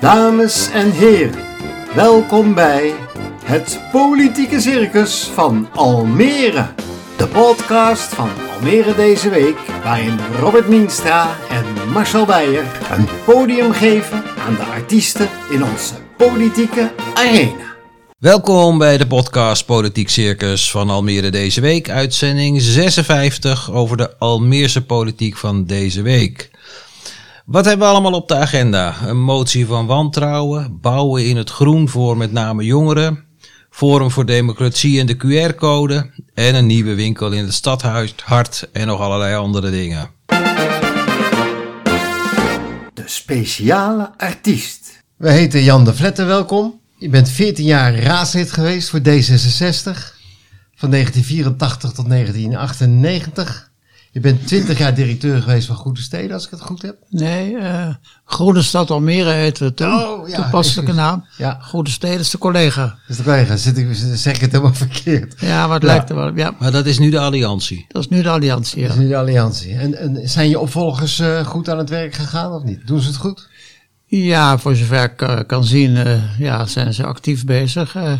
Dames en heren, welkom bij het Politieke Circus van Almere. De podcast van Almere deze week, waarin Robert Mienstra en Marcel Beijer een podium geven aan de artiesten in onze politieke arena. Welkom bij de podcast Politiek Circus van Almere deze week. Uitzending 56 over de Almeerse politiek van deze week. Wat hebben we allemaal op de agenda? Een motie van wantrouwen, bouwen in het groen voor met name jongeren, Forum voor Democratie en de QR-code en een nieuwe winkel in het stadhuis Hart en nog allerlei andere dingen. De speciale artiest. We heten Jan de Vletter, welkom. Je bent 14 jaar raadslid geweest voor D66. Van 1984 tot 1998. Je bent 20 jaar directeur geweest van Goede Steden, als ik het goed heb. Nee, eh Groene Stad Almere heette het toen. Oh, ja. Toepasselijke naam. Ja. Goede Steden is de collega. Dus de collega, zit ik, zeg ik het helemaal verkeerd. Ja, maar het Ja. lijkt er wel op. Ja, Maar dat is nu de alliantie. dat is nu de alliantie. Dat is nu de alliantie. En, en zijn je opvolgers eh, goed aan het werk gegaan of niet? Doen ze het goed? ja, voor zover ik eh, kan zien, eh, ja, zijn ze actief bezig. eh.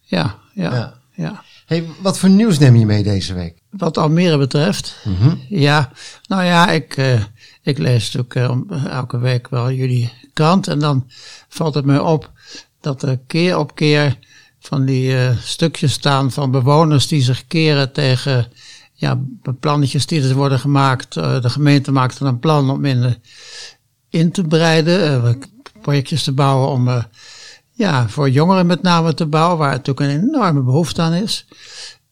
ja, ja, Ja. ja. Hey, wat voor nieuws neem je mee deze week? Wat Almere betreft, Mhm. ja, nou ja, ik, eh, ik lees natuurlijk eh, elke week wel jullie krant. En dan valt het me op dat er keer op keer van die eh, stukjes staan van bewoners die zich keren tegen ja, plannetjes die er worden gemaakt. De gemeente maakt er een plan om in, in te breiden, projectjes te bouwen om ja, voor jongeren met name te bouwen, waar natuurlijk een enorme behoefte aan is.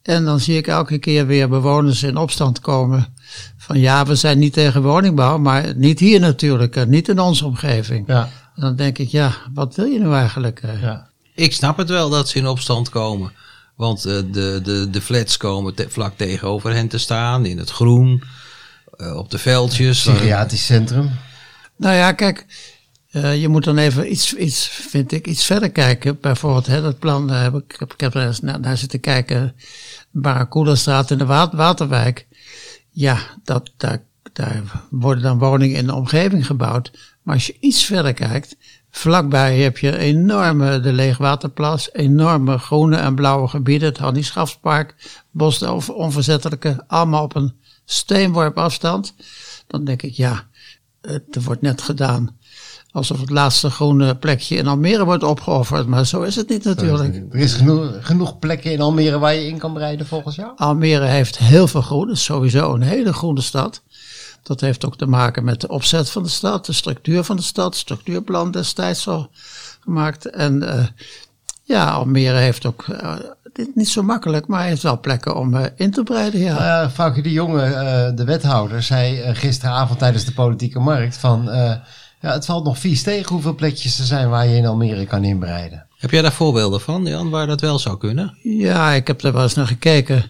En dan zie ik elke keer weer bewoners in opstand komen. Van ja, we zijn niet tegen woningbouw, maar niet hier natuurlijk, niet in onze omgeving. Ja. En dan denk ik, ja, wat wil je nou eigenlijk? eh? ja. Ik snap het wel dat ze in opstand komen. Want eh, de, de, de flats komen te- vlak tegenover hen te staan, in het groen, eh, op de veldjes. Psychiatrisch centrum. Nou ja, kijk, eh, je moet dan even iets, iets, vind ik, iets verder kijken. Bijvoorbeeld, hè, dat plan eh, heb ik, ik heb, er eens naar, naar zitten kijken. Barracuda-straat in de Wa- Waterwijk. Ja, dat, daar, daar worden dan woningen in de omgeving gebouwd. Maar als je iets verder kijkt, vlakbij heb je enorme, de Leegwaterplas, enorme groene en blauwe gebieden, het Hannie Schafspark, Bos Onverzettelijke, allemaal op een steenworp afstand. Dan denk ik, ja, het wordt net gedaan alsof het laatste groene plekje in Almere wordt opgeofferd. Maar zo is het niet natuurlijk. Er is genoeg, genoeg plekken in Almere waar je in kan breiden volgens jou? Almere heeft heel veel groen. Het is sowieso een hele groene stad. Dat heeft ook te maken met de opzet van de stad, de structuur van de stad, structuurplan destijds al gemaakt. En eh, ja, Almere heeft ook, eh, dit niet zo makkelijk, maar heeft wel plekken om eh, in te breiden. Ja. Uh, de Jonge, de wethouder, zei gisteravond tijdens de politieke markt van... ja, het valt nog vies tegen hoeveel plekjes er zijn waar je in Almere kan inbreiden. Heb jij daar voorbeelden van, Jan, waar dat wel zou kunnen? Ja, ik heb er wel eens naar gekeken.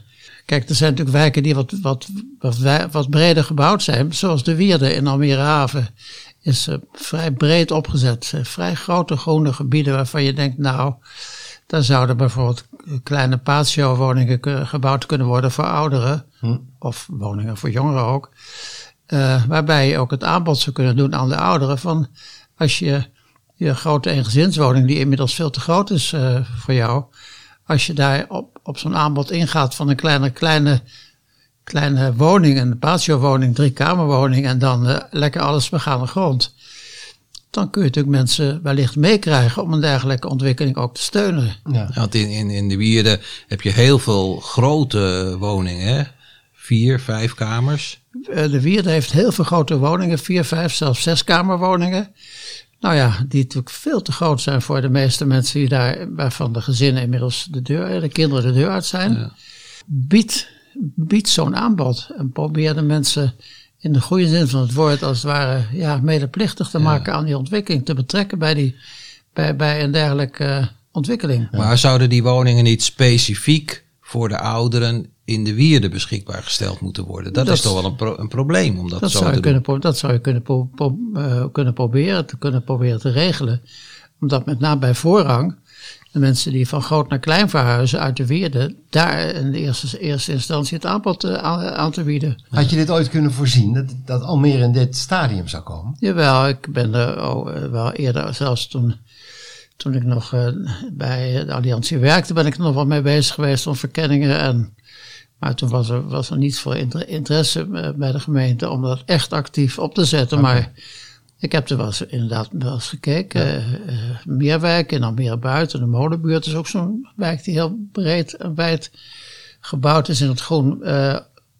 Kijk, er zijn natuurlijk wijken die wat, wat, wat, wat breder gebouwd zijn. Zoals de Wierde in Almere Haven. Is eh, vrij breed opgezet. Eh, vrij grote groene gebieden waarvan je denkt, nou, daar zouden bijvoorbeeld kleine patio-woningen gebouwd kunnen worden voor ouderen. Of woningen voor jongeren ook. Eh, waarbij je ook het aanbod zou kunnen doen aan de ouderen van als je je grote eengezinswoning, die inmiddels veel te groot is eh, voor jou, als je daar op, op zo'n aanbod ingaat van een kleine, kleine, kleine woning, een patio-woning, drie kamerwoning en dan eh, lekker alles begaande grond, dan kun je natuurlijk mensen wellicht meekrijgen om een dergelijke ontwikkeling ook te steunen. Ja. Want in, in, in de Wierde heb je heel veel grote woningen, hè? Vier, vijf kamers. Eh, De Wierde heeft heel veel grote woningen, vier, vijf, zelfs zes kamerwoningen. Nou ja, die natuurlijk veel te groot zijn voor de meeste mensen die daar, waarvan de gezinnen inmiddels de deur, de kinderen de deur uit zijn. Ja. Bied, bied zo'n aanbod en probeer de mensen in de goede zin van het woord als het ware ja, medeplichtig te maken aan die ontwikkeling, te betrekken bij, die, bij, bij een dergelijke eh, ontwikkeling. Maar zouden die woningen niet specifiek voor de ouderen in de Wierde beschikbaar gesteld moeten worden? Dat, Dat is toch wel een, pro- een probleem om dat, Dat zo zou, te je doen. kunnen, dat zou je kunnen, pro- pro- eh, kunnen, proberen, te kunnen proberen te regelen. Omdat met name bij voorrang de mensen die van groot naar klein verhuizen uit de Wierde, daar in de eerste, eerste instantie het aanbod eh, aan, aan te bieden. Had je dit ooit kunnen voorzien, dat, dat Almere in dit stadium zou komen? Jawel, ik ben er oh, eh, wel eerder, zelfs toen, toen ik nog bij de Alliantie werkte, ben ik er nog wel mee bezig geweest om verkenningen. En, maar toen was er, was er niets voor inter- interesse eh, bij de gemeente om dat echt actief op te zetten. Maar ik heb er wel eens, inderdaad wel eens gekeken. Eh, eh, Meerwijk en Almere Buiten, de Molenbuurt is ook zo'n wijk die heel breed en wijd gebouwd is in het groen. eh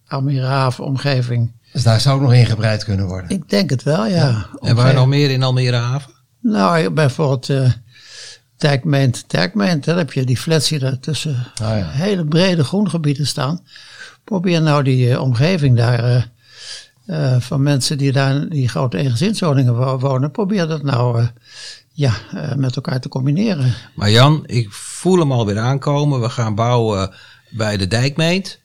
Almere Haven omgeving. Dus daar zou ook nog ingebreid kunnen worden. Ik denk het wel, ja. En waar nog meer in Almere Haven? Nou, bijvoorbeeld eh Dijkmeent, Dijkmeent, daar heb je die flats die daar tussen ja. hele brede groengebieden staan. Probeer nou die eh, omgeving daar, eh, eh, van mensen die daar in die grote eengezinswoningen wo- wonen, probeer dat nou ja, met elkaar te combineren. Maar Jan, ik voel hem alweer aankomen. We gaan bouwen bij de dijkmeet.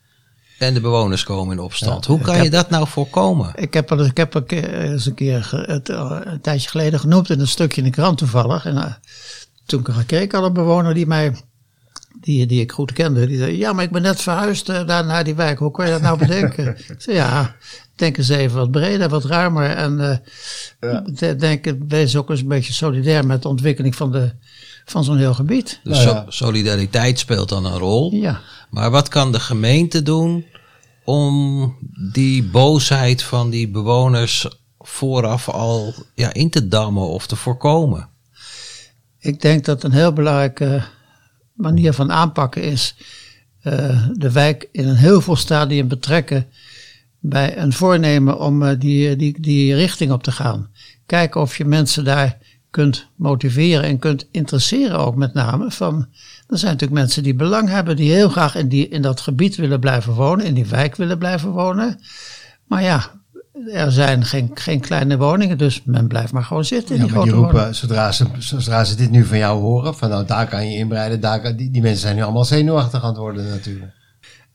En de bewoners komen in opstand. Hoe kan je dat nou voorkomen? Ik heb er ik heb een keer- eens een keer het, een tijdje geleden genoemd in een stukje in de krant toevallig. En toen ik al een bewoner die mij, die, die ik goed kende, die zei, ja, maar ik ben net verhuisd eh, daar naar die wijk. Hoe kan je dat nou bedenken? ik zei, ja, denk eens even wat breder, wat ruimer. En eh, de- denk, wees ook eens een beetje solidair met de ontwikkeling van, de, van zo'n heel gebied. Dus Nou ja. so- solidariteit speelt dan een rol. Ja. Maar wat kan de gemeente doen om die boosheid van die bewoners vooraf al ja, in te dammen of te voorkomen? Ik denk dat een heel belangrijke manier van aanpakken is eh, de wijk in een heel veel stadium betrekken bij een voornemen om eh, die, die, die richting op te gaan. Kijken of je mensen daar kunt motiveren en kunt interesseren ook met name. Van, er zijn natuurlijk mensen die belang hebben, die heel graag in, die, in dat gebied willen blijven wonen, in die wijk willen blijven wonen. Maar ja, er zijn geen, geen kleine woningen, dus men blijft maar gewoon zitten in Ja, die maar die grote roepen, woningen. zodra ze, zodra ze dit nu van jou horen, van nou daar kan je inbreiden, daar kan, die, die mensen zijn nu allemaal zenuwachtig aan het worden natuurlijk.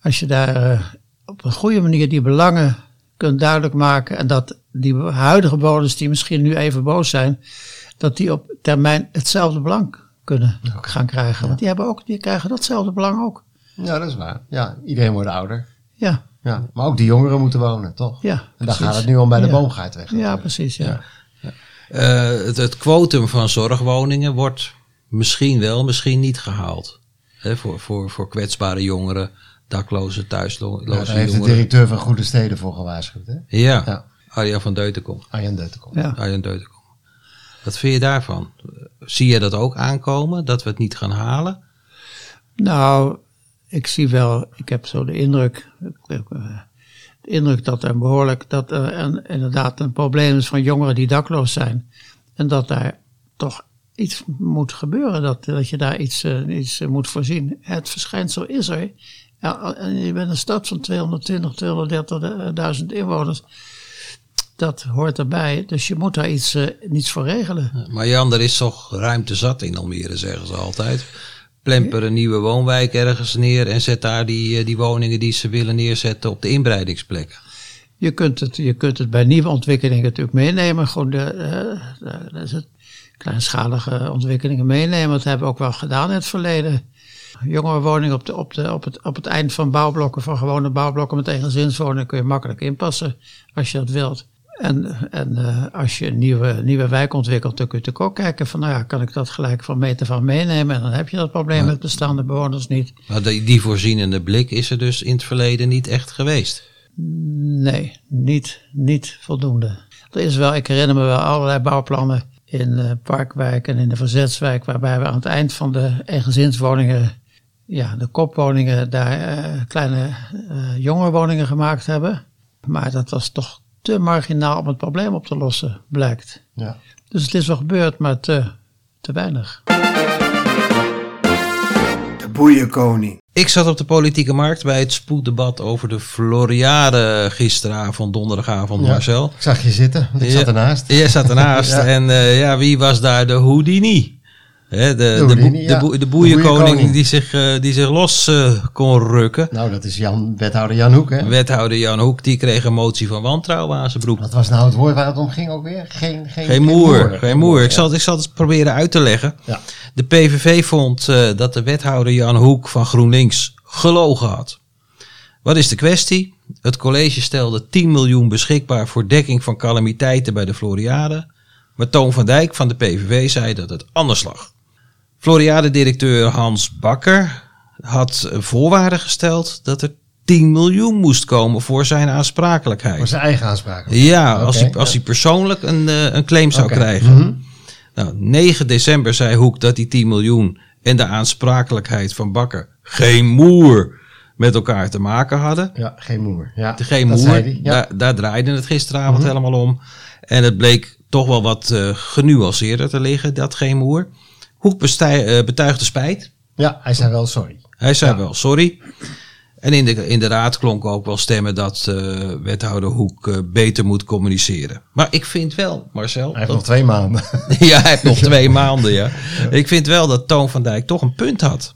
Als je daar eh, op een goede manier die belangen kunt duidelijk maken en dat die huidige bewoners die misschien nu even boos zijn, dat die op termijn hetzelfde belang kunnen gaan krijgen. Want die, hebben ook, die krijgen datzelfde belang ook. Ja, dat is waar. Ja, iedereen wordt ouder. Ja, Ja, maar ook die jongeren moeten wonen, toch? ja. En daar precies. gaat het nu om bij de Ja. boomgaard weg. Ja, precies. Ja. Eh, het, het quotum van zorgwoningen wordt misschien wel, misschien niet gehaald. Hè, voor, voor, voor kwetsbare jongeren, dakloze, thuisloze Ja, daar heeft de directeur van Goede Steden voor gewaarschuwd, hè? Ja, Ja. Arjan van Deutenkom. Arjan Deutenkom. Ja. Arjan Deutenkom. Wat vind je daarvan? Zie je dat ook aankomen, dat we het niet gaan halen? Nou, ik zie wel, ik heb zo de indruk, eh, de indruk dat er behoorlijk, dat er inderdaad een probleem is van jongeren die dakloos zijn. En dat daar toch iets moet gebeuren, dat, dat je daar iets, eh, iets eh, moet voorzien. Het verschijnsel is er. En je bent een stad van 220, 230.000 inwoners. Dat hoort erbij, dus je moet daar iets, eh, iets voor regelen. Maar Jan, er is toch ruimte zat in Almere, zeggen ze altijd. Plemper een nieuwe woonwijk ergens neer en zet daar die, eh, die woningen die ze willen neerzetten op de inbreidingsplekken. Je kunt het, je kunt het bij nieuwe ontwikkelingen natuurlijk meenemen. Gewoon de, eh, kleinschalige ontwikkelingen meenemen. Dat hebben we ook wel gedaan in het verleden. Jongerenwoningen op, de, op, de, op, het, op het eind van bouwblokken, van gewone bouwblokken met eengezinswoningen, kun je makkelijk inpassen als je dat wilt. En, en eh, als je een nieuwe, nieuwe wijk ontwikkelt, dan kun je natuurlijk ook kijken van, nou ja, kan ik dat gelijk van meter van meenemen? En dan heb je dat probleem met bestaande bewoners niet. Maar die, die voorzienende blik is er dus in het verleden niet echt geweest. Nee, niet, niet voldoende. Er is wel, ik herinner me wel allerlei bouwplannen in eh, Parkwijk en in de Verzetswijk, waarbij we aan het eind van de eengezinswoningen, ja, de kopwoningen, daar eh, kleine eh jongerenwoningen gemaakt hebben. Maar dat was toch te marginaal om het probleem op te lossen, blijkt. Ja. Dus het is wel gebeurd, maar te, te weinig. De boeienkoning. Ik zat op de politieke markt bij het spoeddebat over de Floriade gisteravond, donderdagavond, Ja. Marcel. Ik zag je zitten, want ik Ja. zat ernaast. Jij zat ernaast Ja. en eh, ja, wie was daar de Houdini? De, de, de, ja. boe- de De boeierkoning boeierkoning. die zich, eh, die zich los eh, kon rukken. Nou, dat is Jan, wethouder Jan Hoek, hè? Wethouder Jan Hoek die kreeg een motie van wantrouwen aan zijn broek. Wat was nou het woord waar het om ging ook weer? Geen, geen, Geen moer, geen moer. Ik ja. zal, het- ik zal het proberen uit te leggen. Ja. De PVV vond eh, dat de wethouder Jan Hoek van GroenLinks gelogen had. Wat is de kwestie? Het college stelde 10 miljoen beschikbaar voor dekking van calamiteiten bij de Floriade. Maar Toon van Dijk van de PVV zei dat het anders lag. Floriade-directeur Hans Bakker had voorwaarden gesteld dat er 10 miljoen moest komen voor zijn aansprakelijkheid. Voor zijn eigen aanspraak. Ja, als, hij, als ja. hij persoonlijk een, eh, een claim zou krijgen. Mhm. Nou, 9 december zei Hoek dat die 10 miljoen en de aansprakelijkheid van Bakker geen moer met elkaar te maken hadden. Ja, geen moer. Ja, De geen dat moer, zei hij, ja. Mhm. daar, daar draaide het gisteravond helemaal om. En het bleek toch wel wat eh, genuanceerder te liggen, dat geen moer. Hoek bestij- eh, betuigde spijt. ja, hij zei wel sorry. Hij zei Ja. wel sorry. En in de, in de raad klonken ook wel stemmen dat eh, wethouder Hoek eh, beter moet communiceren. Maar ik vind wel, Marcel. Hij heeft dat- nog twee maanden. ja, hij heeft nog twee maanden, ja. Ik vind wel dat Toon van Dijk toch een punt had.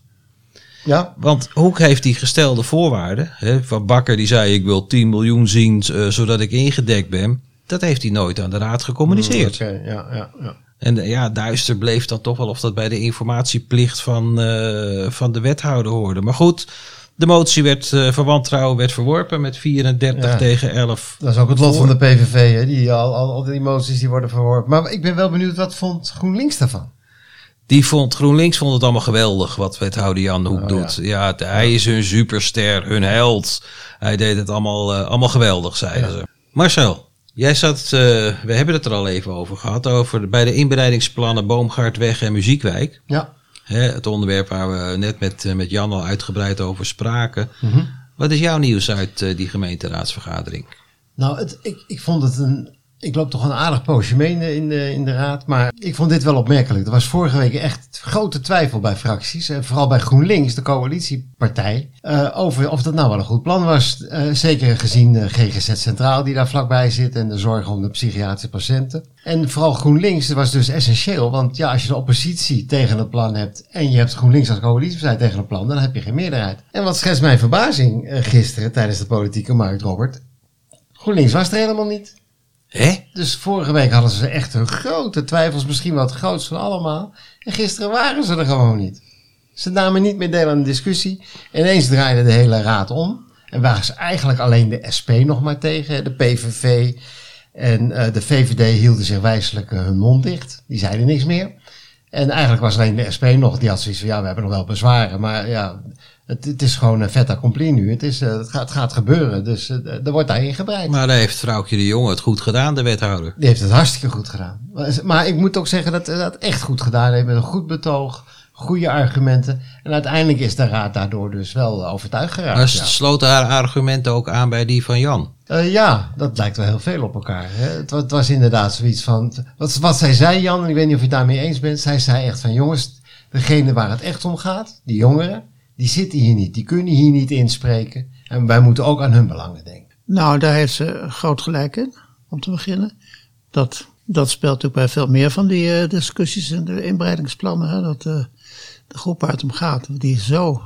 ja, Want Hoek heeft die gestelde voorwaarden. Hè, van Bakker die zei ik wil 10 miljoen zien zodat ik ingedekt ben. Dat heeft hij nooit aan de raad gecommuniceerd. Oké, ja, ja, ja. En eh, ja, duister bleef dan toch wel of dat bij de informatieplicht van, eh, van de wethouder hoorde. Maar goed, de motie werd uh, van wantrouwen werd verworpen met 34 Ja. tegen 11. Dat is ook het lot van de PVV, hè? Die, al, al, al die moties die worden verworpen. Maar ik ben wel benieuwd, wat vond GroenLinks daarvan? Die vond, GroenLinks vond het allemaal geweldig wat wethouder Jan Hoek Oh, doet. Ja, hij is hun superster, hun held. Hij deed het allemaal, allemaal geweldig, zeiden Ja. ze. Marcel, jij zat, eh, we hebben het er al even over gehad, over bij de inbreidingsplannen Boomgaardweg en Muziekwijk. Ja. Hè, het onderwerp waar we net met, eh, met Jan al uitgebreid over spraken. Mhm. Wat is jouw nieuws uit eh, die gemeenteraadsvergadering? Nou, het, ik, ik vond het een. Ik loop toch een aardig poosje mee in de, in, de, raad. Maar ik vond dit wel opmerkelijk. Er was vorige week echt grote twijfel bij fracties. En vooral bij GroenLinks, de coalitiepartij. eh, over of dat nou wel een goed plan was. Eh, zeker gezien de GGZ Centraal die daar vlakbij zit. En de zorg om de psychiatrische patiënten. En vooral GroenLinks was dus essentieel. Want ja, als je de oppositie tegen het plan hebt. En je hebt GroenLinks als coalitiepartij tegen het plan. Dan heb je geen meerderheid. En wat schetst mijn verbazing eh, gisteren tijdens de politieke markt, Robert. GroenLinks was er helemaal niet. Hè? Dus vorige week hadden ze echt hun grote twijfels, misschien wel het grootst van allemaal. En gisteren waren ze er gewoon niet. Ze namen niet meer deel aan de discussie. Ineens draaide de hele raad om. En waren ze eigenlijk alleen de SP nog maar tegen, de PVV. En eh, de VVD hielden zich wijselijk eh, hun mond dicht. Die zeiden niks meer. En eigenlijk was alleen de SP nog, die had zoiets van, ja, we hebben nog wel bezwaren. Maar ja, het, het is gewoon een vet accompli nu. Het, is, eh, het, gaat, het gaat gebeuren, dus eh, er wordt daarin gebreid. Maar daar heeft vrouwtje de Jonge het goed gedaan, de wethouder. Die heeft het hartstikke goed gedaan. Maar ik moet ook zeggen dat hij dat echt goed gedaan heeft. Met een goed betoog, goede argumenten. En uiteindelijk is de raad daardoor dus wel overtuigd geraakt. Maar ja. sloten haar argumenten ook aan bij die van Jan? Eh, ja, dat lijkt wel heel veel op elkaar. Hè? Het was inderdaad zoiets van... Wat, wat zij zei, Jan, en ik weet niet of je het daarmee eens bent. Zij zei echt van, jongens, degene waar het echt om gaat, die jongeren, die zitten hier niet. Die kunnen hier niet inspreken. En wij moeten ook aan hun belangen denken. Nou, daar heeft ze groot gelijk in, om te beginnen. Dat, dat speelt natuurlijk bij veel meer van die eh, discussies en de inbreidingsplannen. Hè, dat eh, de groep het om gaat, die zo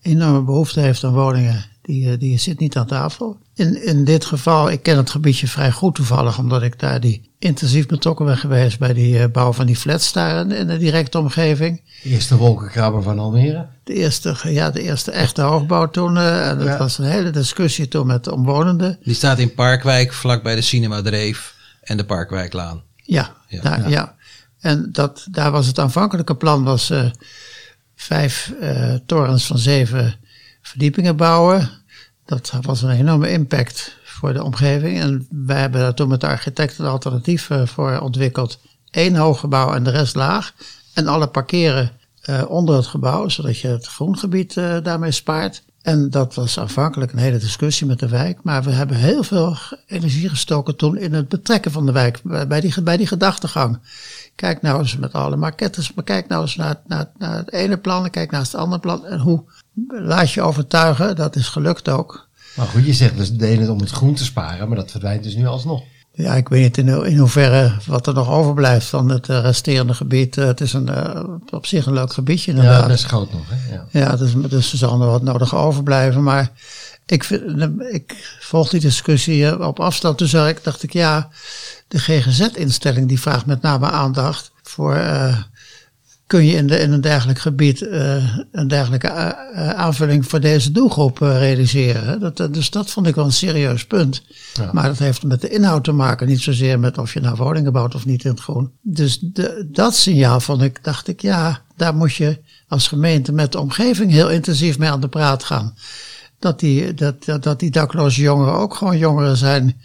enorme behoefte heeft aan woningen, die, eh, die zit niet aan tafel. In, in dit geval, ik ken het gebiedje vrij goed toevallig, omdat ik daar die intensief betrokken ben geweest bij die eh, bouw van die flats daar in, in de directe omgeving. De eerste wolkenkrabber van Almere. De eerste, ja, de eerste echte hoogbouw toen. eh, en dat Ja. was een hele discussie toen met de omwonenden. Die staat in Parkwijk, vlakbij de Cinema Dreef en de Parkwijklaan. Ja, Ja. daar, ja. En dat, daar was het aanvankelijke plan was eh, vijf eh, torens van zeven verdiepingen bouwen. Dat was een enorme impact voor de omgeving. En wij hebben daar toen met de architect een alternatief voor ontwikkeld. Eén hoog gebouw en de rest laag. En alle parkeren eh, onder het gebouw, zodat je het groengebied eh, daarmee spaart. En dat was aanvankelijk een hele discussie met de wijk. Maar we hebben heel veel energie gestoken toen in het betrekken van de wijk. Bij die, bij die gedachtegang. Kijk nou eens met alle maquettes. Maar kijk nou eens naar, naar, naar het ene plan. en Kijk naar het andere plan. En hoe laat je overtuigen. Dat is gelukt ook. Maar goed, je zegt dus deden het om het groen te sparen, maar dat verdwijnt dus nu alsnog. Ja, ik weet niet in, ho- in hoeverre wat er nog overblijft van het eh, resterende gebied. Eh, het is een, eh, op zich een leuk gebiedje Ja, inderdaad. best groot nog. Hè? Ja. Ja, dus, dus er zal nog wat nodig overblijven. Maar ik, vind, ik volg die discussie op afstand. Toen zag ik, dacht ik, ja, de GGZ-instelling die vraagt met name aandacht voor. Kun je in, de, in een dergelijk gebied eh, een dergelijke eh, eh, aanvulling voor deze doelgroep eh, realiseren? Dat, dat- dus dat vond ik wel een serieus punt. Ja. Maar dat heeft met de inhoud te maken, niet zozeer met of je nou woningen bouwt of niet in het groen. Dus de, dat signaal vond ik, dacht ik, ja, daar moet je als gemeente met de omgeving heel intensief mee aan de praat gaan. Dat die, dat, dat, dat die dakloze jongeren ook gewoon jongeren zijn,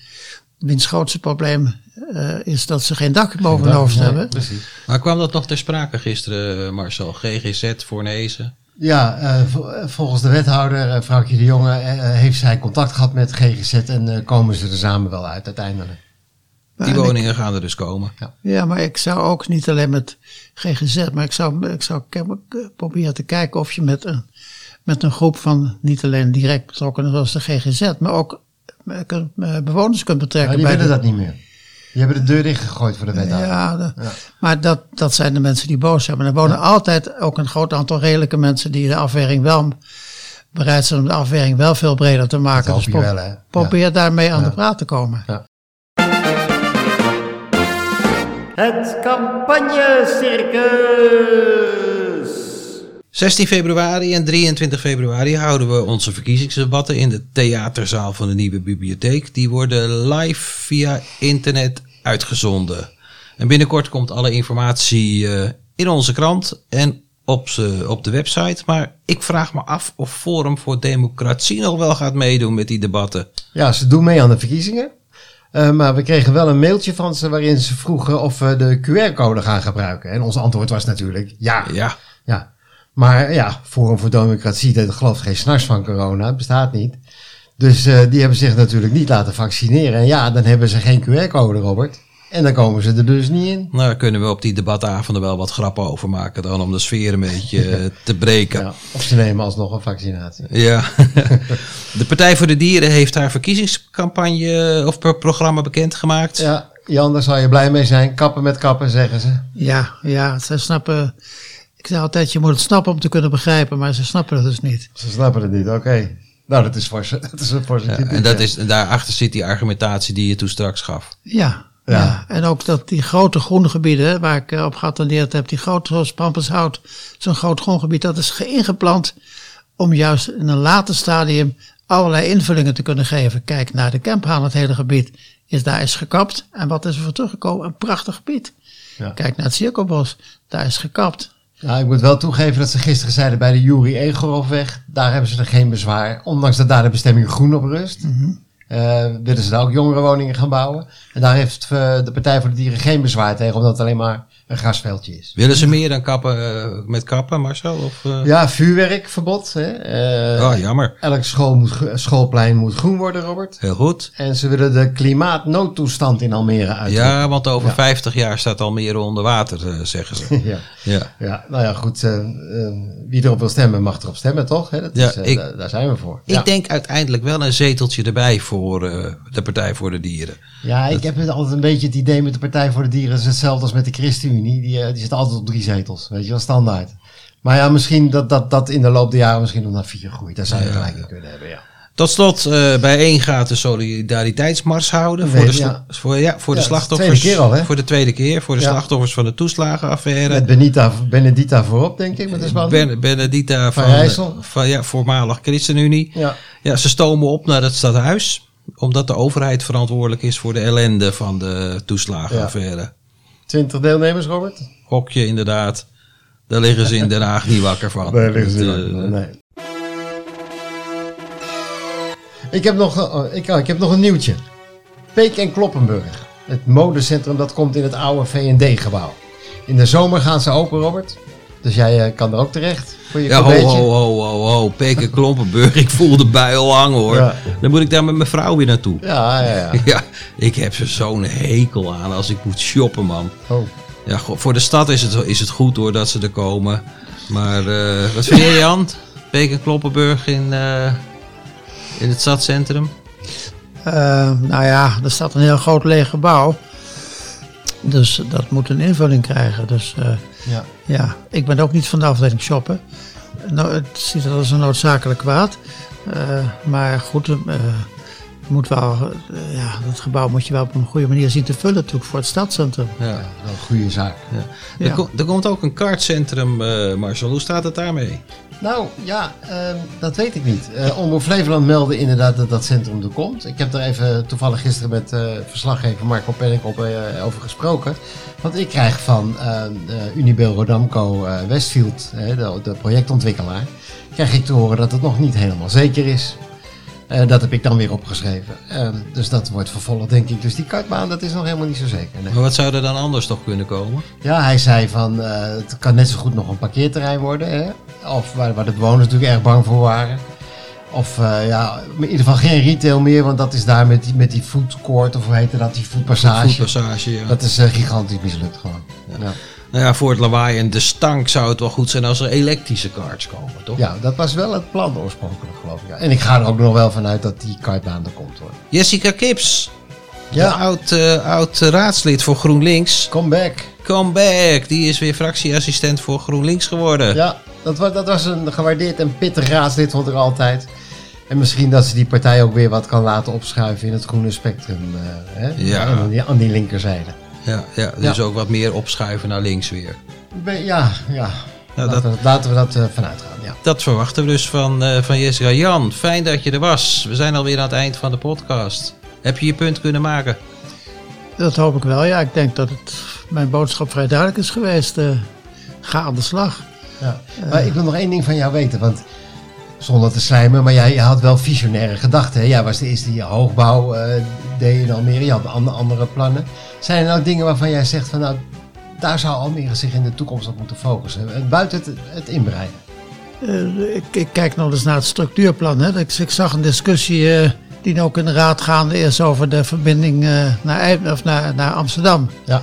wiens grootste probleem eh, is dat ze geen dak boven hun hoofd Nee, hebben. Precies. Maar kwam dat nog ter sprake gisteren, eh, Marcel? GGZ voor Nezen? Ja, eh, vol- volgens de wethouder, vrouwtje de Jonge, heeft zij contact gehad met GGZ en eh, komen ze er samen wel uit uiteindelijk. Die ik- woningen gaan er dus komen. Ja, maar ik zou ook niet alleen met GGZ, maar ik zou, ik zou proberen te kijken of je met een, met een groep van niet alleen direct betrokkenen zoals de GGZ, maar ook bewoners kunt Ja, betrekken. die bij willen de- dat niet meer. Die hebben de deur dichtgegooid voor de wethouder. Ja, de- Ja. maar dat, dat zijn de mensen die boos zijn. Maar er wonen altijd ook een groot aantal redelijke mensen die de afwering wel bereid zijn om de afwering wel veel breder te maken. Dus je pro- wel, hè? probeer daarmee aan Ja. de praat te komen. Het campagnecircus. 16 februari en 23 februari houden we onze verkiezingsdebatten in de theaterzaal van de nieuwe bibliotheek. Die worden live via internet uitgezonden. En binnenkort komt alle informatie eh, in onze krant en op, ze, op de website. Maar ik vraag me af of Forum voor Democratie nog wel gaat meedoen met die debatten. Ja, ze doen mee aan de verkiezingen. Eh, maar we kregen wel een mailtje van ze waarin ze vroegen of we de QR-code gaan gebruiken. En ons antwoord was natuurlijk ja. Ja, ja. Maar ja, Forum voor Democratie, dat gelooft geen snars van corona, het bestaat niet. Dus eh, die hebben zich natuurlijk niet laten vaccineren. En ja, dan hebben ze geen QR-code, Robert. En dan komen ze er dus niet in. nou daar kunnen we op die debatavonden wel wat grappen over maken dan om de sfeer een beetje eh, te breken. Ja, of ze nemen alsnog een vaccinatie. Ja, de Partij voor de Dieren heeft haar verkiezingscampagne of pro- programma bekendgemaakt. Ja, Jan, daar zou je blij mee zijn. Kappen met kappen, zeggen ze. Ja, ja, ze snappen. Ik zei altijd, je moet het snappen om te kunnen begrijpen, maar ze snappen het dus niet. Ze snappen het niet, oké. Nou, dat is voor ze. Dat is een voor ze. Ja, en dat is, daarachter zit die argumentatie die je toen straks gaf. Ja, Ja. ja. en ook dat die grote groene gebieden, waar ik eh, op geattendeerd heb, die grote zoals Pampershout, zo'n groot groengebied, dat is geïngeplant om juist in een later stadium allerlei invullingen te kunnen geven. Kijk naar de Kemphaan, het hele gebied is daar is gekapt. En wat is er voor teruggekomen? Een prachtig gebied. Ja. Kijk naar het Cirkelbos, daar is gekapt. Nou, ik moet wel toegeven dat ze gisteren zeiden bij de Juri Egerovweg, daar hebben ze er geen bezwaar. Ondanks dat daar de bestemming groen op rust, eh, willen ze daar ook jongerenwoningen gaan bouwen. En daar heeft eh, de Partij voor de Dieren geen bezwaar tegen, omdat het alleen maar een grasveldje is. Willen ze meer dan kappen eh, met kappen, Marcel? Of, eh? Ja, vuurwerkverbod. Hè? Eh, Oh, jammer. Elk school moet, schoolplein moet groen worden, Robert. Heel goed. En ze willen de klimaatnoodtoestand in Almere uitroepen. Ja, want over Ja. 50 jaar staat Almere onder water, zeggen ze. ja. Ja. Ja, nou ja, goed. wie erop wil stemmen, mag erop stemmen, toch? Hè? Dat Ja, is, ik- daar, daar zijn we voor. Ik ja. denk uiteindelijk wel een zeteltje erbij voor de Partij voor de Dieren. ja, ik heb altijd een beetje het idee met de Partij voor de Dieren. Is hetzelfde als met de ChristenUnie. Die, eh, die zit altijd op drie zetels. Weet je wel, standaard. Maar ja, misschien dat dat, dat in de loop der jaren misschien nog naar vier groeit. Daar zou je gelijk in kunnen hebben, ja. Tot slot, eh bijeen gaat de solidariteitsmars houden voor, de, ja. voor, ja, voor de Ja, slachtoffers. tweede keer al, hè? Voor de tweede keer, voor de Ja. slachtoffers van de toeslagenaffaire. Met Benita, Benedita voorop, denk ik, met de. Ben, Benedita Van van, Rijssel. van ja, voormalig ChristenUnie. Ja. Ja, ze stomen op naar het stadhuis. Omdat de overheid verantwoordelijk is voor de ellende van de toeslagenaffaire. 20 deelnemers, Robert? Gokje inderdaad. Daar liggen ze in Den Haag niet wakker van. Daar liggen ze niet wakker van, nee. Ik heb, nog, eh, oh, ik, oh, ik heb nog een nieuwtje. Peek en Kloppenburg. Het modecentrum dat komt in het oude V&D-gebouw. In de zomer gaan ze open, Robert. Dus jij eh, kan er ook terecht voor je Ja, ho, ho, ho, ho, ho. Peken Klompenburg. Ik voel de bui al hangen hoor. Ja. Dan moet ik daar met mijn vrouw weer naartoe. Ja, ja, ja. Ja, ik heb er zo'n hekel aan als ik moet shoppen, man. Oh. Ja, voor de stad is het, is het goed hoor dat ze er komen. Maar eh, wat vind jij, Jan? Peek en Kloppenburg in, eh, in het stadscentrum? Eh, nou ja, er staat een heel groot leeg gebouw. Dus dat moet een invulling krijgen. Dus eh, Ja. ja, ik ben ook niet van de afdeling shoppen. Nou, het ziet er als een noodzakelijk kwaad. Eh, maar goed, je moet wel, ja, dat gebouw moet je wel op een goede manier zien te vullen natuurlijk voor het stadscentrum. Ja. Wel een goede zaak. Er, Ja. ko- er komt ook een kartcentrum, eh Marcel. Hoe staat het daarmee? Nou ja, ehm, dat weet ik niet. Eh Omroep Flevoland meldde inderdaad dat dat centrum er komt. Ik heb er even toevallig gisteren met eh, verslaggever Marco Pennikop eh, over gesproken. Want ik krijg van Unibail Rodamco Westfield, de, de projectontwikkelaar, krijg ik te horen dat het nog niet helemaal zeker is. Eh, dat heb ik dan weer opgeschreven. Ehm, dus dat wordt vervolgd, denk ik. Dus die kartbaan, dat is nog helemaal niet zo zeker. nee. Maar wat zou er dan anders toch kunnen komen? Ja, hij zei van eh, het kan net zo goed nog een parkeerterrein worden. Hè? Of waar, waar de bewoners natuurlijk erg bang voor waren. Of eh, ja, in ieder geval geen retail meer, want dat is daar met die, met die food court, of hoe heette dat, die foodpassage. Voetpassage, ja. Dat is gigantisch mislukt gewoon. Ja. Nou ja, voor het lawaai en de stank zou het wel goed zijn als er elektrische karts komen, toch? ja, dat was wel het plan oorspronkelijk, geloof ik. Ja. En ik ga er ook nog wel vanuit dat die kartbaan er komt hoor. Jessica Kips, Ja, oud, eh, oud raadslid voor GroenLinks. come back. Come back, die is weer fractieassistent voor GroenLinks geworden. Ja, dat was, dat was een gewaardeerd en pittig raadslid, vond ik altijd. En misschien dat ze die partij ook weer wat kan laten opschuiven in het groene spectrum. eh, hè? Ja. Aan, die, aan die linkerzijde. Ja, ja, dus Ja. ook wat meer opschuiven naar links weer. Ja, ja. Nou, laten, we, laten we dat eh, vanuit gaan. Ja. Dat verwachten we dus van, eh, van Jessica. Jan, fijn dat je er was. We zijn alweer aan het eind van de podcast. Heb je je punt kunnen maken? Dat hoop ik wel. Ja, ik denk dat het mijn boodschap vrij duidelijk is geweest. Eh, ga aan de slag. Ja. Maar ik wil nog één ding van jou weten. Want zonder te slijmen, maar jij had wel visionaire gedachten. Hè? Jij was de eerste die hoogbouw eh, deed in Almere. Je had andere, andere plannen. Zijn er nou dingen waarvan jij zegt van nou, daar zou Almere zich in de toekomst op moeten focussen? Eh, Buiten het, het inbreiden. Eh, ik, ik kijk nog eens naar het structuurplan. Hè. Ik, ik zag een discussie eh, die ook in de raad gaande is over de verbinding eh, naar, of naar, naar Amsterdam. Ja.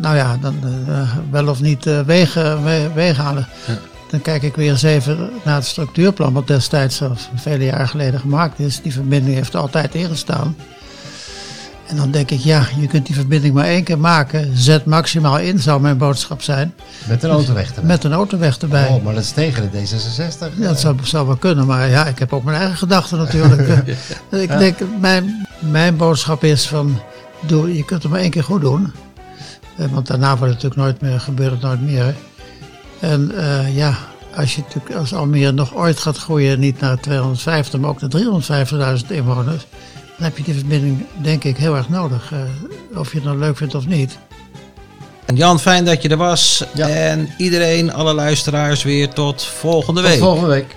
Nou ja, dan wel of niet wegen, we- wegen halen. Ja. Dan kijk ik weer eens even naar het structuurplan, wat destijds, of vele jaren geleden gemaakt is. Die verbinding heeft er altijd ingestaan. En dan denk ik, ja, je kunt die verbinding maar één keer maken. Zet maximaal in, zou mijn boodschap zijn. Met een autoweg erbij. Met een autoweg erbij. Oh, maar dat is tegen de D66. Ja, dat zou, zou wel kunnen, maar ja, ik heb ook mijn eigen gedachten natuurlijk. Eh, ik denk, mijn, mijn boodschap is van, doe, je kunt het maar één keer goed doen. Eh, want daarna wordt het natuurlijk nooit meer, gebeurt het nooit meer. En eh, ja, als je natuurlijk als Almere nog ooit gaat groeien, niet naar 250, maar ook naar 350.000 inwoners, dan heb je die verbinding denk ik heel erg nodig. eh, of je het nou leuk vindt of niet. En Jan, fijn dat je er was. Ja. En iedereen, alle luisteraars weer tot volgende Tot week. volgende week.